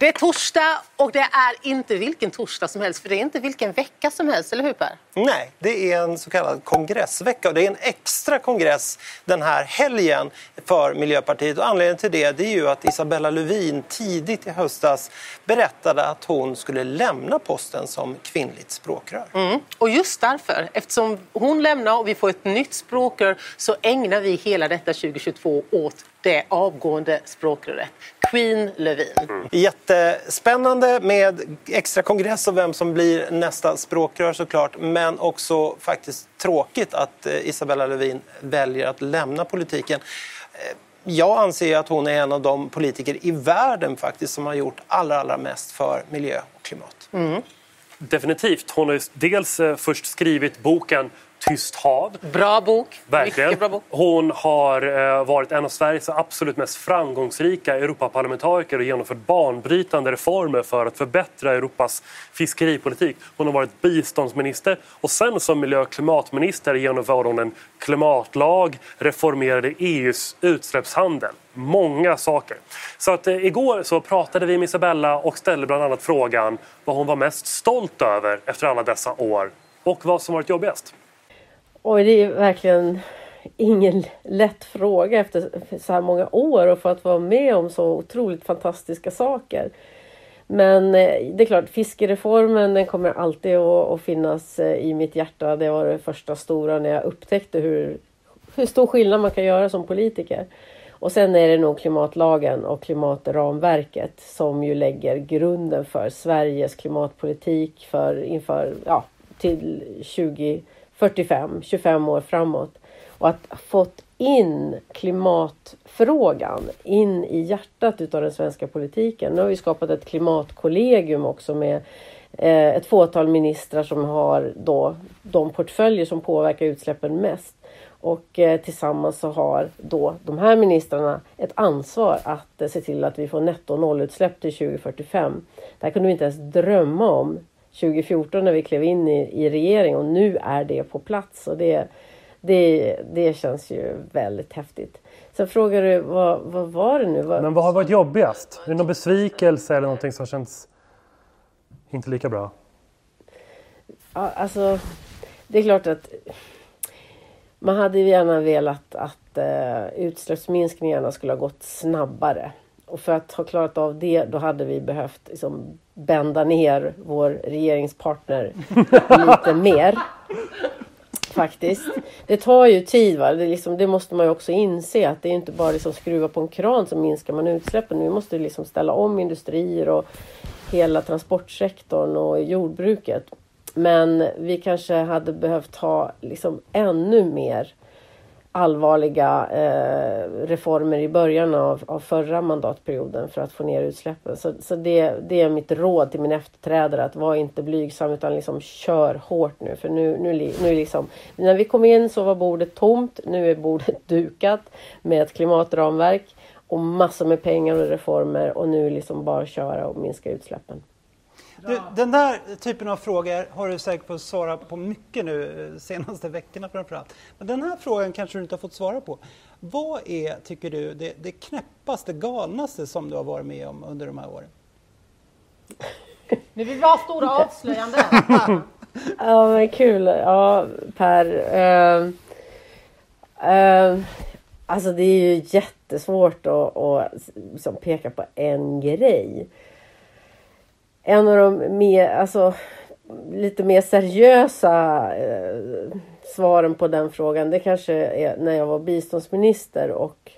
Det är torsdag och det är inte vilken torsdag som helst för det är inte vilken vecka som helst, eller hur Per? Nej, det är en så kallad kongressvecka och det är en extra kongress den här helgen för Miljöpartiet. Och anledningen till det, det är ju att Isabella Lövin tidigt i höstas berättade att hon skulle lämna posten som kvinnligt språkrör. Mm. Och just därför, eftersom hon lämnar och vi får ett nytt språkrör så ägnar vi hela detta 2022 åt det avgående språkröret, Queen Lövin. Mm. Jättespännande med extra kongress och vem som blir nästa språkrör såklart, men också faktiskt tråkigt att eh, Isabella Lövin väljer att lämna politiken. Eh, jag anser att hon är en av de politiker i världen faktiskt som har gjort allra, allra mest för miljö och klimat. Mm. Definitivt. Hon har dels eh, först skrivit boken Tyst hav. Bra bok. Verkligen. Bra bok. Hon har eh, varit en av Sveriges absolut mest framgångsrika Europaparlamentariker och genomfört banbrytande reformer för att förbättra Europas fiskeripolitik. Hon har varit biståndsminister och sen som miljö och klimatminister genomförde hon en klimatlag, reformerade EUs utsläppshandel. Många saker. Så att eh, igår så pratade vi med Isabella och ställde bland annat frågan vad hon var mest stolt över efter alla dessa år och vad som varit jobbigast. Oj, det är verkligen ingen lätt fråga efter så här många år och för att vara med om så otroligt fantastiska saker. Men eh, det är klart, fiskereformen den kommer alltid att finnas eh, i mitt hjärta. Det var det första stora när jag upptäckte hur, hur stor skillnad man kan göra som politiker. Och sen är det nog klimatlagen och klimatramverket som ju lägger grunden för Sveriges klimatpolitik för inför, ja, till 20 45, 25 år framåt. Och att fått in klimatfrågan in i hjärtat utav den svenska politiken. Nu har vi skapat ett klimatkollegium också med eh, ett fåtal ministrar som har då de portföljer som påverkar utsläppen mest. Och eh, tillsammans så har då de här ministrarna ett ansvar att eh, se till att vi får netto nollutsläpp till 2045. Det här kunde vi inte ens drömma om 2014 när vi klev in i, i regering och nu är det på plats. Och det, det, det känns ju väldigt häftigt. Sen frågar du, vad, vad var det nu? Vad... Men vad har varit jobbigast? Är det någon besvikelse eller någonting som känns inte lika bra? Ja, alltså, det är klart att man hade gärna velat att uh, utsläppsminskningarna skulle ha gått snabbare. Och för att ha klarat av det, då hade vi behövt liksom, bända ner vår regeringspartner lite mer. Faktiskt. Det tar ju tid. Va? Det, liksom, det, måste man ju också inse att det är inte bara liksom skruva på en kran som minskar man utsläppen. Vi måste liksom ställa om industrier och hela transportsektorn och jordbruket. Men vi kanske hade behövt ha liksom ännu mer allvarliga eh, reformer i början av, av förra mandatperioden för att få ner utsläppen. Så, så det, det är mitt råd till min efterträdare att vara inte blygsam utan liksom kör hårt nu. För nu, nu, nu liksom, när vi kom in så var bordet tomt. Nu är bordet dukat med ett klimatramverk och massor med pengar och reformer och nu liksom bara köra och minska utsläppen. Du, den där typen av frågor har du säkert fått svara på mycket nu eh, senaste veckorna framförallt. Men den här frågan kanske du inte har fått svara på. Vad är, tycker du, det, det knäppaste, galnaste som du har varit med om under de här åren? Nu vill vi ha stora avslöjanden. ja men kul. Ja Per. Uh, uh, alltså det är ju jättesvårt att, att liksom peka på en grej en av de mer, alltså, lite mer seriösa eh, svaren på den frågan det kanske är när jag var biståndsminister och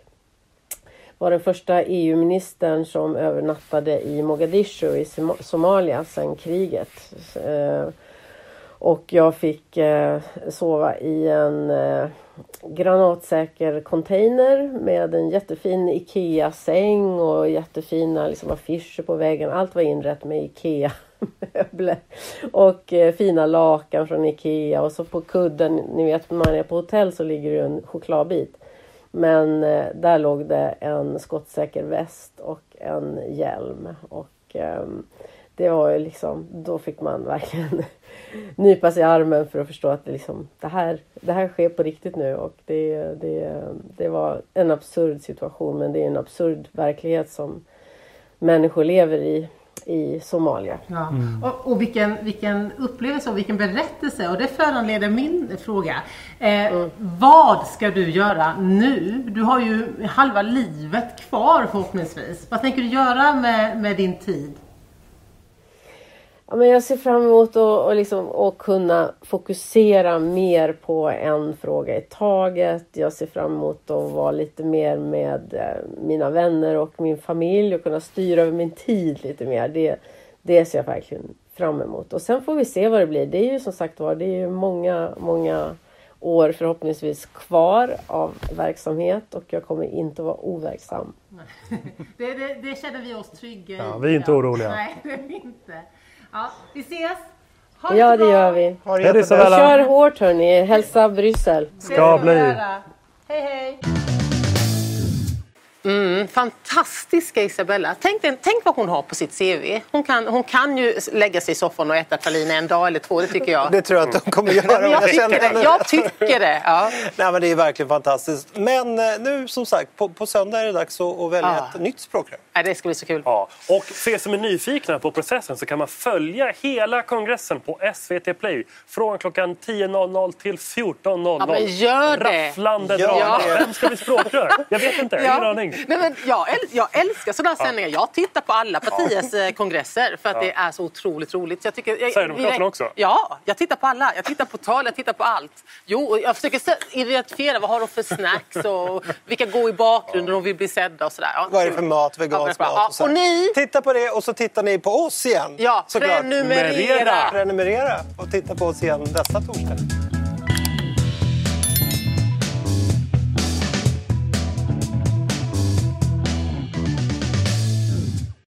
var den första EU-ministern som övernattade i Mogadishu i Somalia sedan kriget. Eh, och jag fick eh, sova i en eh, granatsäker container med en jättefin IKEA-säng och jättefina liksom, affischer på väggen. Allt var inrett med IKEA-möbler och eh, fina lakan från IKEA och så på kudden, ni vet när man är på hotell så ligger det en chokladbit. Men eh, där låg det en skottsäker väst och en hjälm och ehm, det var ju liksom, då fick man verkligen nypa sig i armen för att förstå att det, liksom, det, här, det här sker på riktigt nu. Och det, det, det var en absurd situation men det är en absurd verklighet som människor lever i, i Somalia. Ja. Och, och vilken, vilken upplevelse och vilken berättelse. Och det föranleder min fråga. Eh, Vad ska du göra nu? Du har ju halva livet kvar förhoppningsvis. Vad tänker du göra med, med din tid? Ja, men jag ser fram emot att, att, liksom, att kunna fokusera mer på en fråga i taget. Jag ser fram emot att vara lite mer med eh, mina vänner och min familj och kunna styra över min tid lite mer. Det, det ser jag verkligen fram emot. Och sen får vi se vad det blir. Det är ju som sagt var, det är ju många, många år förhoppningsvis kvar av verksamhet och jag kommer inte att vara overksam. Det, det, det känner vi oss trygga i. Ja, vi är inte oroliga. Nej, det är inte. Ja, vi ses! Ha Ja, det gör vi. Hej. Isabella. Kör hårt hörni. Hälsa Bryssel. Ska bli. göra. Hej, hej! Mm, fantastiska Isabella. Tänk, tänk vad hon har på sitt CV. Hon kan, hon kan ju lägga sig i soffan och äta pralin en dag eller två, det tycker jag. Det tror jag att de kommer göra. Men jag, Jag tycker det. jag tycker det. Ja. Nej, men det är verkligen fantastiskt. Men eh, nu som sagt, på, på söndag är det dags att, att välja Ja. ett nytt språkrör. Nej, Det ska bli så kul. Ja. Och för er som är nyfikna på processen så kan man följa hela kongressen på SVT Play från klockan 10.00 till 14.00. Ja, men gör det. Rafflande Gör drama. Vem ska bli språkrör? Jag vet inte, ingen aning. Nej, men jag, äl- jag älskar sådana här sändningar. Jag tittar på alla partiers eh, kongresser för att det är så otroligt roligt. Så Jag tycker, jag, Sverigedemokraterna också? Ja, jag tittar på alla. Jag tittar på tal, jag tittar på allt. Jo, och jag försöker identifiera vad har de för snacks och vilka går i bakgrunden och vill bli sedda och sådär. Ja, Vad är det för mat? Vegansk Ja, mat? och här. ni? Titta på det och så tittar ni på oss igen. Ja, såklart. prenumerera! Prenumerera. Prenumerera och titta på oss igen nästa torsdag.